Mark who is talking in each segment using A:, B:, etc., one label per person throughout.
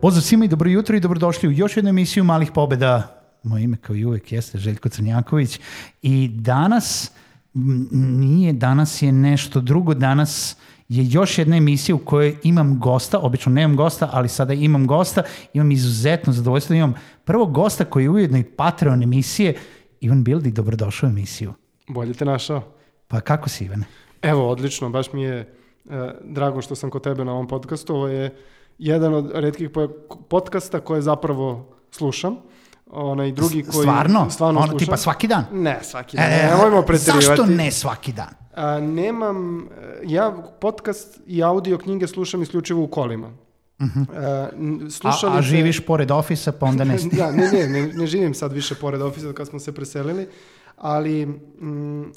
A: Pozdrav svima i dobro jutro i dobrodošli u još jednu emisiju Malih pobeda. Moje ime kao i uvek jeste Željko Crnjaković i danas nije, danas je nešto drugo, danas je još jedna emisija u kojoj imam gosta, obično nemam gosta, ali sada imam gosta, imam izuzetno zadovoljstvo da imam prvog gosta koji je ujedno i Patreon emisije, Ivan Bildi, dobrodošao u emisiju.
B: Bolje te našao.
A: Pa kako si Ivane?
B: Evo, odlično, baš mi je e, drago što sam kod tebe na ovom podcastu. Ovo je jedan od redkih podcasta koje zapravo slušam. Onaj drugi koji...
A: Stvarno? Stvarno ono, tipa svaki dan?
B: Ne, svaki dan. E, Nemojmo preterivati.
A: Zašto ne svaki dan?
B: A, nemam... Ja podcast i audio knjige slušam isključivo u kolima. Uh
A: mhm. -huh. a, a živiš pored ofisa, pa onda ne
B: da, ne, ne, ne, ne živim sad više pored ofisa kad smo se preselili, ali mm,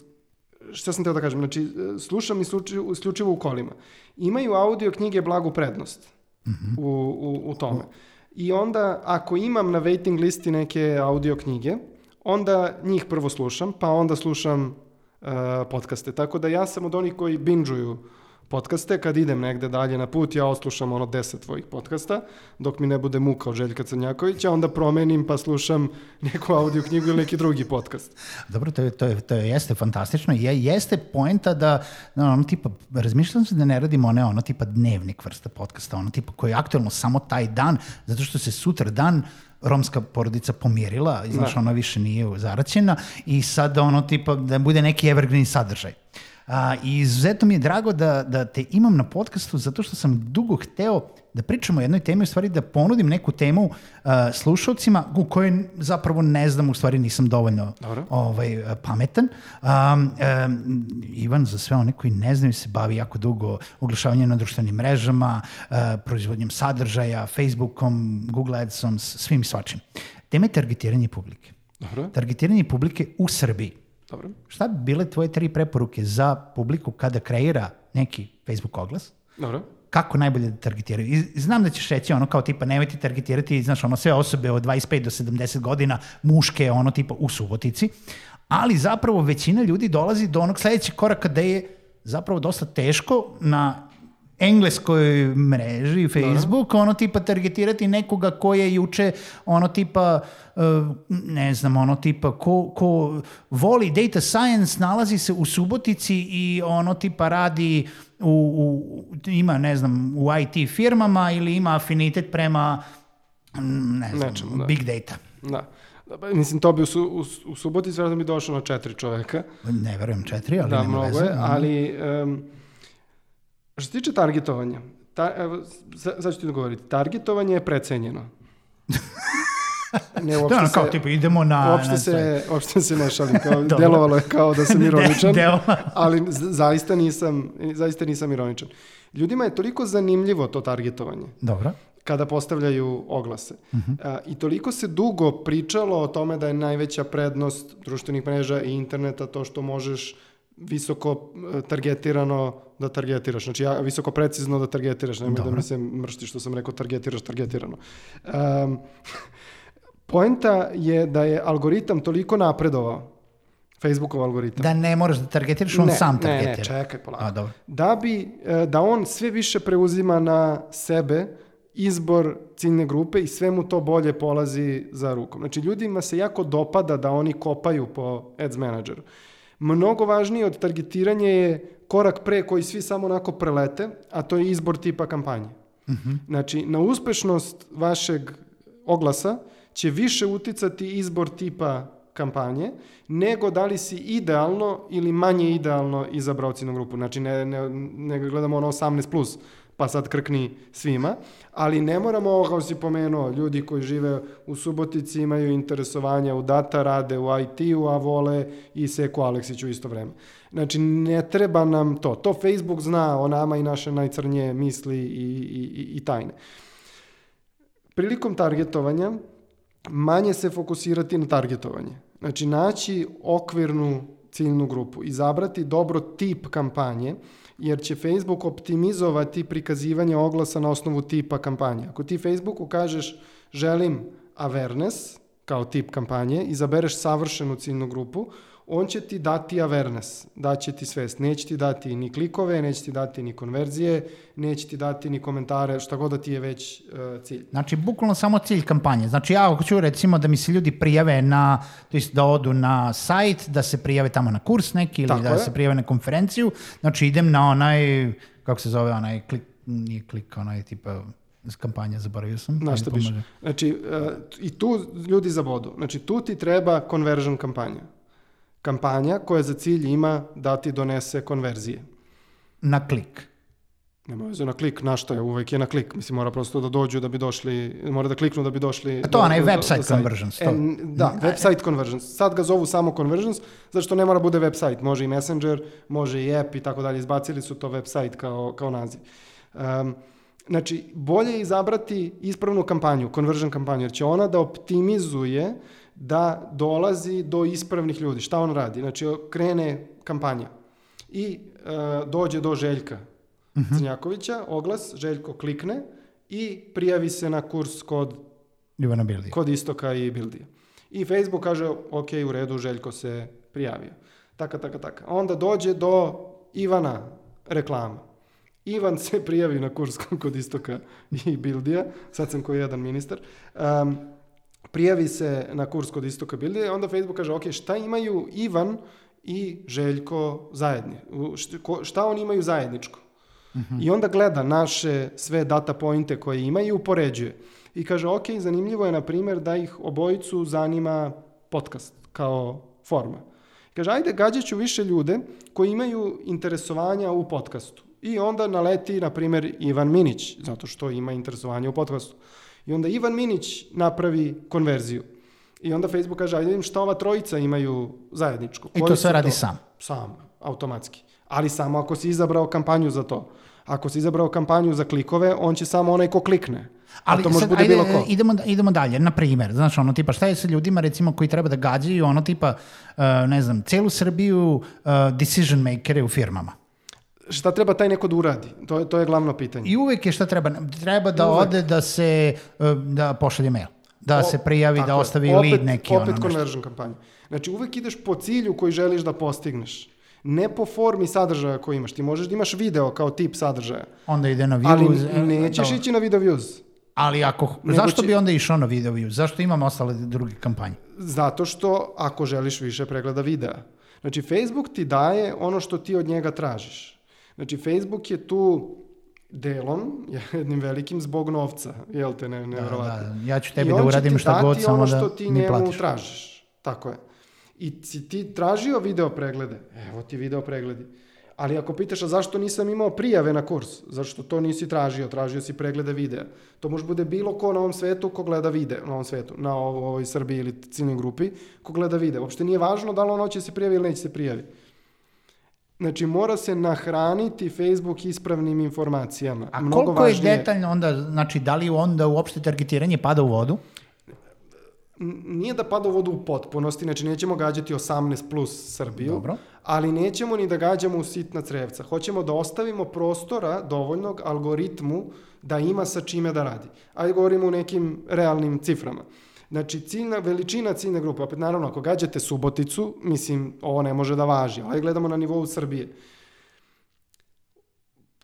B: šta sam teo da kažem, znači slušam isključivo, isključivo u kolima. Imaju audio knjige blagu prednost -hmm. u, u, u tome. I onda, ako imam na waiting listi neke audio knjige, onda njih prvo slušam, pa onda slušam uh, podcaste. Tako da ja sam od onih koji binđuju podcaste, kad idem negde dalje na put, ja oslušam ono deset tvojih podcasta, dok mi ne bude muka od Željka Crnjakovića, onda promenim pa slušam neku audio knjigu ili neki drugi podcast.
A: Dobro, to je, to je, to je jeste fantastično. Je, jeste poenta da, da ono tipa, razmišljam se da ne radimo one ono tipa dnevnik vrsta podcasta, ono tipa koji je aktualno samo taj dan, zato što se sutra dan romska porodica pomirila, znaš, da. ona više nije zaraćena i sad ono tipa da bude neki evergreen sadržaj. A, I izuzetno mi je drago da, da te imam na podcastu zato što sam dugo hteo da pričamo o jednoj temi, u stvari da ponudim neku temu uh, slušalcima u kojoj zapravo ne znam, u stvari nisam dovoljno ovaj, pametan. Um, um, Ivan, za sve one koji ne znaju, se bavi jako dugo oglašavanjem na društvenim mrežama, uh, proizvodnjom sadržaja, Facebookom, Google Adsom, svim i svačim. Tema je targetiranje publike. Dobro. Targetiranje publike u Srbiji.
B: Dobro.
A: Šta bi bile tvoje tri preporuke za publiku kada kreira neki Facebook oglas?
B: Dobro.
A: Kako najbolje da targetiraju? I znam da ćeš reći ono kao tipa nemojte targetirati, znaš, ono sve osobe od 25 do 70 godina, muške, ono tipa u Subotici, ali zapravo većina ljudi dolazi do onog sledećeg koraka da je zapravo dosta teško na engleskoj mreži, Facebook, ono tipa targetirati nekoga ko je juče ono tipa uh, ne znam, ono tipa ko, ko voli data science, nalazi se u Subotici i ono tipa radi u, u, ima ne znam, u IT firmama ili ima afinitet prema ne znam, Nečemu, da. big data.
B: Da. Mislim, to bi u, u, u Subotici vjerojatno bi došlo na četiri čoveka.
A: Ne verujem četiri, ali
B: da,
A: nema
B: mnogo
A: veze.
B: je, ali um, Što se tiče targetovanja, ta, evo, sad ću ti govoriti, targetovanje je precenjeno.
A: Ne, uopšte da, kao, se, tipa, idemo na...
B: Uopšte, na se, uopšte se ne šalim, kao, delovalo je kao da sam ironičan, De, ali zaista nisam, zaista nisam ironičan. Ljudima je toliko zanimljivo to targetovanje.
A: Dobro
B: kada postavljaju oglase. Uh mhm. -huh. A, I toliko se dugo pričalo o tome da je najveća prednost društvenih mreža i interneta to što možeš visoko e, targetirano da targetiraš. Znači, ja, visoko precizno da targetiraš. Nemoj Dobre. da mi se mršti što sam rekao targetiraš, targetirano. Um, poenta je da je algoritam toliko napredovao, Facebookov algoritam.
A: Da ne moraš da targetiraš, on
B: ne,
A: sam targetira.
B: Ne, ne, čekaj, polako. A, dobro. Da bi, e, da on sve više preuzima na sebe izbor ciljne grupe i sve mu to bolje polazi za rukom. Znači, ljudima se jako dopada da oni kopaju po Ads Manageru. Mnogo važnije od targetiranja je korak pre koji svi samo onako prelete, a to je izbor tipa kampanje. Mhm. -huh. Znači, na uspešnost vašeg oglasa će više uticati izbor tipa kampanje, nego da li si idealno ili manje idealno izabrao ciljnu grupu. Znači, ne, ne, ne gledamo ono 18+, plus, pa sad krkni svima, ali ne moramo, kao si pomenuo, ljudi koji žive u Subotici imaju interesovanja u data, rade u IT-u, a vole i Seku Aleksiću isto vreme. Znači, ne treba nam to. To Facebook zna o nama i naše najcrnije misli i, i, i tajne. Prilikom targetovanja, manje se fokusirati na targetovanje. Znači, naći okvirnu ciljnu grupu, izabrati dobro tip kampanje, jer će Facebook optimizovati prikazivanje oglasa na osnovu tipa kampanje. Ako ti Facebooku kažeš želim awareness kao tip kampanje, izabereš savršenu ciljnu grupu, on će ti dati awareness, daće ti svest. Neće ti dati ni klikove, neće ti dati ni konverzije, neće ti dati ni komentare, šta god da ti je već uh, cilj.
A: Znači, bukvalno samo cilj kampanje. Znači, ja hoću recimo da mi se ljudi prijave na, to jest da odu na sajt, da se prijave tamo na kurs neki ili
B: Tako
A: da
B: je.
A: se prijave na konferenciju. Znači, idem na onaj, kako se zove, onaj klik, nije klik, onaj tipa kampanja, zaboravio sam.
B: Na šta biš? Znači, uh, i tu ljudi zabodu. Znači, tu ti treba conversion kampanja. Kampanja koja za cilj ima da ti donese konverzije.
A: Na klik.
B: Nema veze na klik, na šta je, uvek je na klik. Mislim, mora prosto da dođu da bi došli, mora da kliknu da bi došli...
A: A to onaj website conversions, to.
B: E, da, website conversions. Sad ga zovu samo conversions, zašto ne mora bude website. Može i messenger, može i app i tako dalje. Izbacili su to website kao, kao naziv. Um, znači, bolje je izabrati ispravnu kampanju, conversion kampanju, jer će ona da optimizuje da dolazi do ispravnih ljudi. Šta on radi? Znači, krene kampanja i uh, dođe do Željka uh -huh. Crnjakovića, oglas, Željko klikne i prijavi se na kurs kod,
A: Ivana Bildi.
B: kod Istoka i Bildija. I Facebook kaže, ok, u redu, Željko se prijavio. Taka, taka, taka. Onda dođe do Ivana reklama. Ivan se prijavi na kurs kod Istoka i Bildija, sad sam koji jedan ministar, um, prijavi se na kurs kod Istoka Bildija, onda Facebook kaže, ok, šta imaju Ivan i Željko zajedni? Šta oni imaju zajedničko? I onda gleda naše sve data pointe koje ima i upoređuje. I kaže, ok, zanimljivo je, na primjer, da ih obojicu zanima podcast kao forma. Kaže, ajde, gađat ću više ljude koji imaju interesovanja u podcastu. I onda naleti, na primjer, Ivan Minić, zato što ima interesovanje u podcastu. I onda Ivan Minić napravi konverziju. I onda Facebook kaže, ajde vidim šta ova trojica imaju zajedničko.
A: I
B: Koji
A: to
B: su
A: sve radi sam.
B: Sam, automatski. Ali samo ako si izabrao kampanju za to. Ako si izabrao kampanju za klikove, on će samo onaj ko klikne. A to može
A: sad,
B: bude
A: ajde,
B: bilo ko.
A: Idemo, idemo dalje, na primer, znaš, ono tipa, šta je sa ljudima recimo koji treba da gađaju, ono tipa, uh, ne znam, celu Srbiju uh, decision makere u firmama.
B: Šta treba taj neko da uradi? To je, to je glavno pitanje.
A: I uvek je šta treba, treba da
B: Uvek.
A: ode da se, uh, da pošalje mail, da
B: O,
A: se prijavi, da ostavi
B: opet,
A: lead neki,
B: Opet
A: ono
B: conversion kampanja. Znači uvek ideš po cilju koji želiš da postigneš. Ne po formi sadržaja koji imaš. Ti možeš da imaš video kao tip sadržaja.
A: Onda ide na
B: Ali
A: views. e,
B: nećeš
A: da,
B: ići na video views.
A: Ali ako,
B: Nego
A: zašto
B: će-
A: bi onda išao na video views? Zašto imam ostale druge kampanje?
B: Zato što ako želiš više pregleda videa. Znači Facebook ti daje ono što ti od njega tražiš. Znači Facebook je tu delom, jednim velikim zbog novca, jel te, ne, nevjerovatno.
A: Da, ja ću
B: I
A: tebi
B: on
A: da
B: će
A: uradim
B: ti
A: šta god,
B: dati
A: samo
B: ono
A: da
B: što ti
A: mi
B: njemu
A: platiš.
B: tražiš. Tako je. I si ti tražio video preglede, evo ti video pregledi. Ali ako pitaš, a zašto nisam imao prijave na kurs? Zašto to nisi tražio? Tražio si preglede videa. To može bude bilo ko na ovom svetu ko gleda video, na ovom svetu, na ovo- ovoj Srbiji ili ciljnoj grupi, ko gleda video. Uopšte nije važno da li on hoće se prijavi ili neće se prijavi. Znači, mora se nahraniti Facebook ispravnim informacijama.
A: A
B: Mnogo
A: koliko je
B: važnije-
A: detaljno onda, znači da li onda uopšte targetiranje pada u vodu?
B: Nije da pada u vodu u potpunosti, znači nećemo gađati 18 plus Srbiju,
A: Dobro.
B: ali nećemo ni da gađamo u sitna crevca. Hoćemo da ostavimo prostora dovoljnog algoritmu da ima sa čime da radi. Ajde govorimo u nekim realnim ciframa. Znači, ciljna, veličina ciljne grupe, opet naravno, ako gađate Suboticu, mislim, ovo ne može da važi, ali gledamo na nivou Srbije.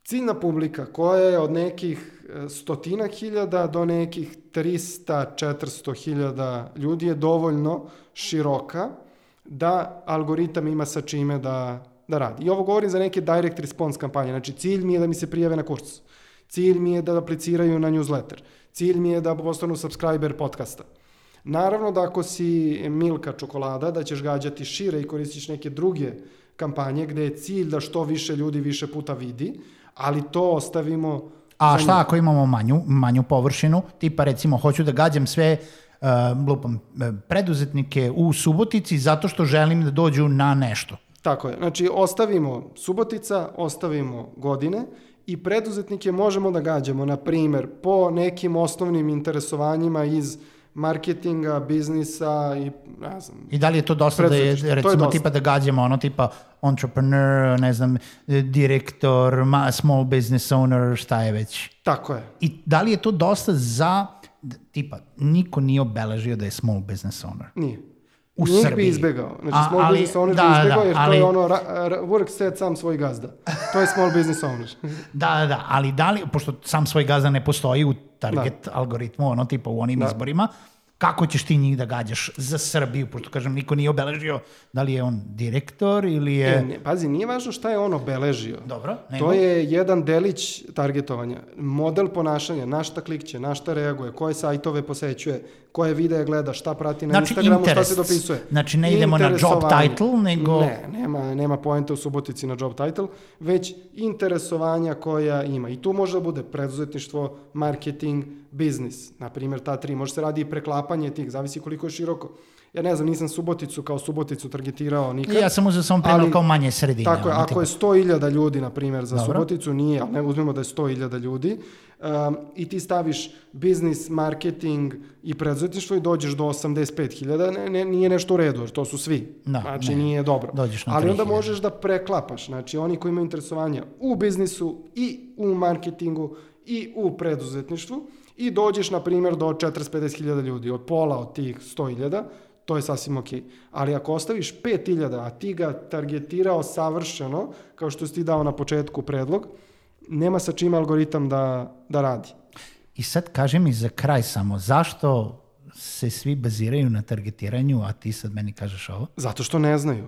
B: Ciljna publika koja je od nekih e, stotina hiljada do nekih 300-400 hiljada ljudi je dovoljno široka da algoritam ima sa čime da, da radi. I ovo govorim za neke direct response kampanje. Znači, cilj mi je da mi se prijave na kurs. Cilj mi je da apliciraju na newsletter. Cilj mi je da postanu subscriber podcasta. Naravno da ako si Milka čokolada, da ćeš gađati šire i koristiš neke druge kampanje gde je cilj da što više ljudi više puta vidi, ali to ostavimo
A: A šta
B: njih.
A: ako imamo manju, manju površinu, tipa recimo hoću da gađam sve uh, lupam, uh, preduzetnike u Subotici zato što želim da dođu na nešto.
B: Tako je. Znači, ostavimo Subotica, ostavimo godine i preduzetnike možemo da gađamo, na primer, po nekim osnovnim interesovanjima iz marketinga, biznisa i, ne znam,
A: I da li je to dosta da je,
B: to je
A: recimo,
B: dosta.
A: tipa da gađamo ono tipa entrepreneur, ne znam, direktor, ma, small business owner, šta je već.
B: tako je.
A: I da li je to dosta za, tipa, niko nije obeležio da je small business owner.
B: Nije.
A: U
B: Njih
A: Srbiji.
B: bi izbegao. Znači,
A: A,
B: small
A: ali-
B: business owner
A: da,
B: bi izbegao,
A: da,
B: jer to
A: ali-
B: je ono, ra, ra, work set sam svoj gazda. To je small business owner.
A: Da, da, da, ali da li, pošto sam svoj gazda ne postoji u target algoritmu, ono tipa u onim
B: Da.
A: izborima, kako ćeš ti njih da gađaš za Srbiju, pošto kažem, niko nije obeležio da li je on direktor ili je...
B: E, ne, pazi, nije važno šta je on obeležio.
A: Dobro, nego...
B: To je jedan delić targetovanja. Model ponašanja, na šta klikće, na šta reaguje, koje sajtove posećuje, koje videe gleda, šta prati na
A: Znači,
B: Instagramu, šta
A: interest.
B: se dopisuje.
A: Znači, ne idemo na job title, nego-
B: Ne, nema, nema poenta u Subotici na job title, već interesovanja koja ima. I tu može da bude preduzetništvo, marketing, biznis. Na primjer, ta tri. Može se radi i preklapanje tih, zavisi koliko je široko. Ja ne znam, nisam Suboticu kao Suboticu targetirao nikad.
A: Ja sam uzeo samo
B: Ali-
A: kao manje sredine.
B: Tako je,
A: ono,
B: ako je 100.000 ljudi, na primjer, za
A: Dobro.
B: Suboticu, nije, ali ne uzmemo da je 100.000 ljudi, um, i ti staviš biznis, marketing i preduzetništvo i dođeš do 85.000, ne, ne, nije nešto u redu, jer to su svi.
A: Da,
B: znači,
A: ne.
B: nije dobro.
A: Dođeš na
B: ali onda
A: 3.000.
B: možeš da preklapaš, znači oni koji imaju interesovanja u biznisu i u marketingu i u preduzetništvu i dođeš, na primjer, do 40-50.000 ljudi, od pola od tih 100.000, to je sasvim ok. Ali ako ostaviš 5000, a ti ga targetirao savršeno, kao što si ti dao na početku predlog, nema sa čime algoritam da, da radi.
A: I sad kaži mi za kraj samo, zašto se svi baziraju na targetiranju, a ti sad meni kažeš ovo?
B: Zato što ne znaju.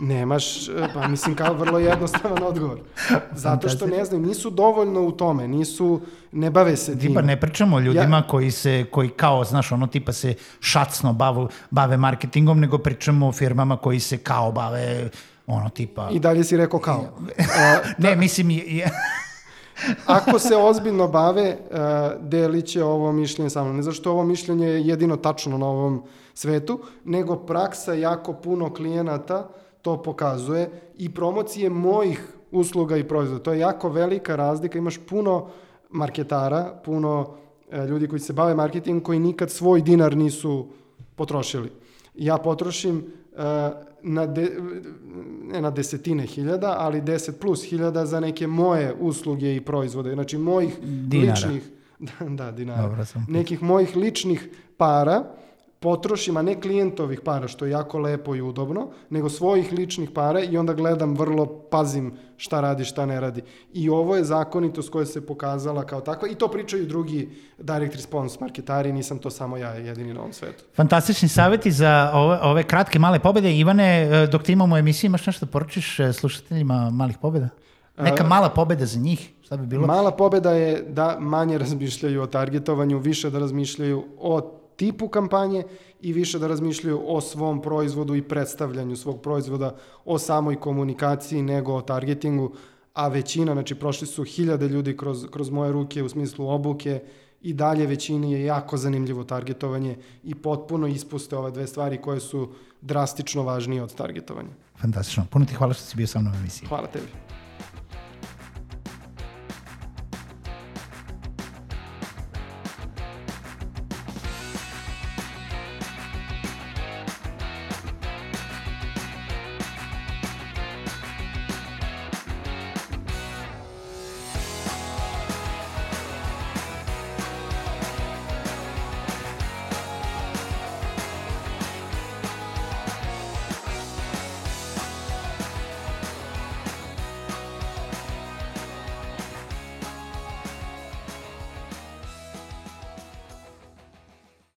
B: Nemaš, e, pa mislim kao vrlo jednostavan odgovor. Zato što ne znaju, nisu dovoljno u tome, nisu, ne bave se tim.
A: Tipa ne pričamo o ljudima koji se, koji kao, znaš, ono tipa se šacno bavu, bave marketingom, nego pričamo o firmama koji se kao bave, ono tipa...
B: I dalje si rekao kao. A,
A: Ne, mislim, je,
B: Ako se ozbiljno bave, uh, delit će ovo mišljenje sa mnom. Ne zašto ovo mišljenje je jedino tačno na ovom svetu, nego praksa jako puno klijenata to pokazuje i promocije mojih usluga i proizvoda. To je jako velika razlika. Imaš puno marketara, puno e, ljudi koji se bave marketingom koji nikad svoj dinar nisu potrošili. Ja potrošim e, na de, ne na desetine hiljada, ali 10 plus hiljada za neke moje usluge i proizvode. Znači mojih
A: Dinara.
B: ličnih da, da, dinara.
A: Dobro sam.
B: Nekih mojih ličnih para potrošim, a ne klijentovih para, što je jako lepo i udobno, nego svojih ličnih para i onda gledam vrlo, pazim šta radi, šta ne radi. I ovo je zakonitost koja se pokazala kao takva i to pričaju drugi direct response marketari, nisam to samo ja jedini na ovom svetu.
A: fantastični savjeti za ove, ove kratke male pobede. Ivane, e, dok ti imamo u emisiji, imaš nešto da poručiš e, slušateljima malih pobeda? Neka mala pobeda za njih, šta bi bilo?
B: Mala pobeda je da manje razmišljaju o targetovanju, više da razmišljaju o tipu kampanje i više da razmišljaju o svom proizvodu i predstavljanju svog proizvoda, o samoj komunikaciji nego o targetingu, a većina, znači prošli su hiljade ljudi kroz, kroz moje ruke u smislu obuke i dalje većini je jako zanimljivo targetovanje i potpuno ispuste ove dve stvari koje su drastično važnije od targetovanja.
A: Fantastično. Puno ti hvala što si bio sa mnom u emisiji.
B: Hvala tebi.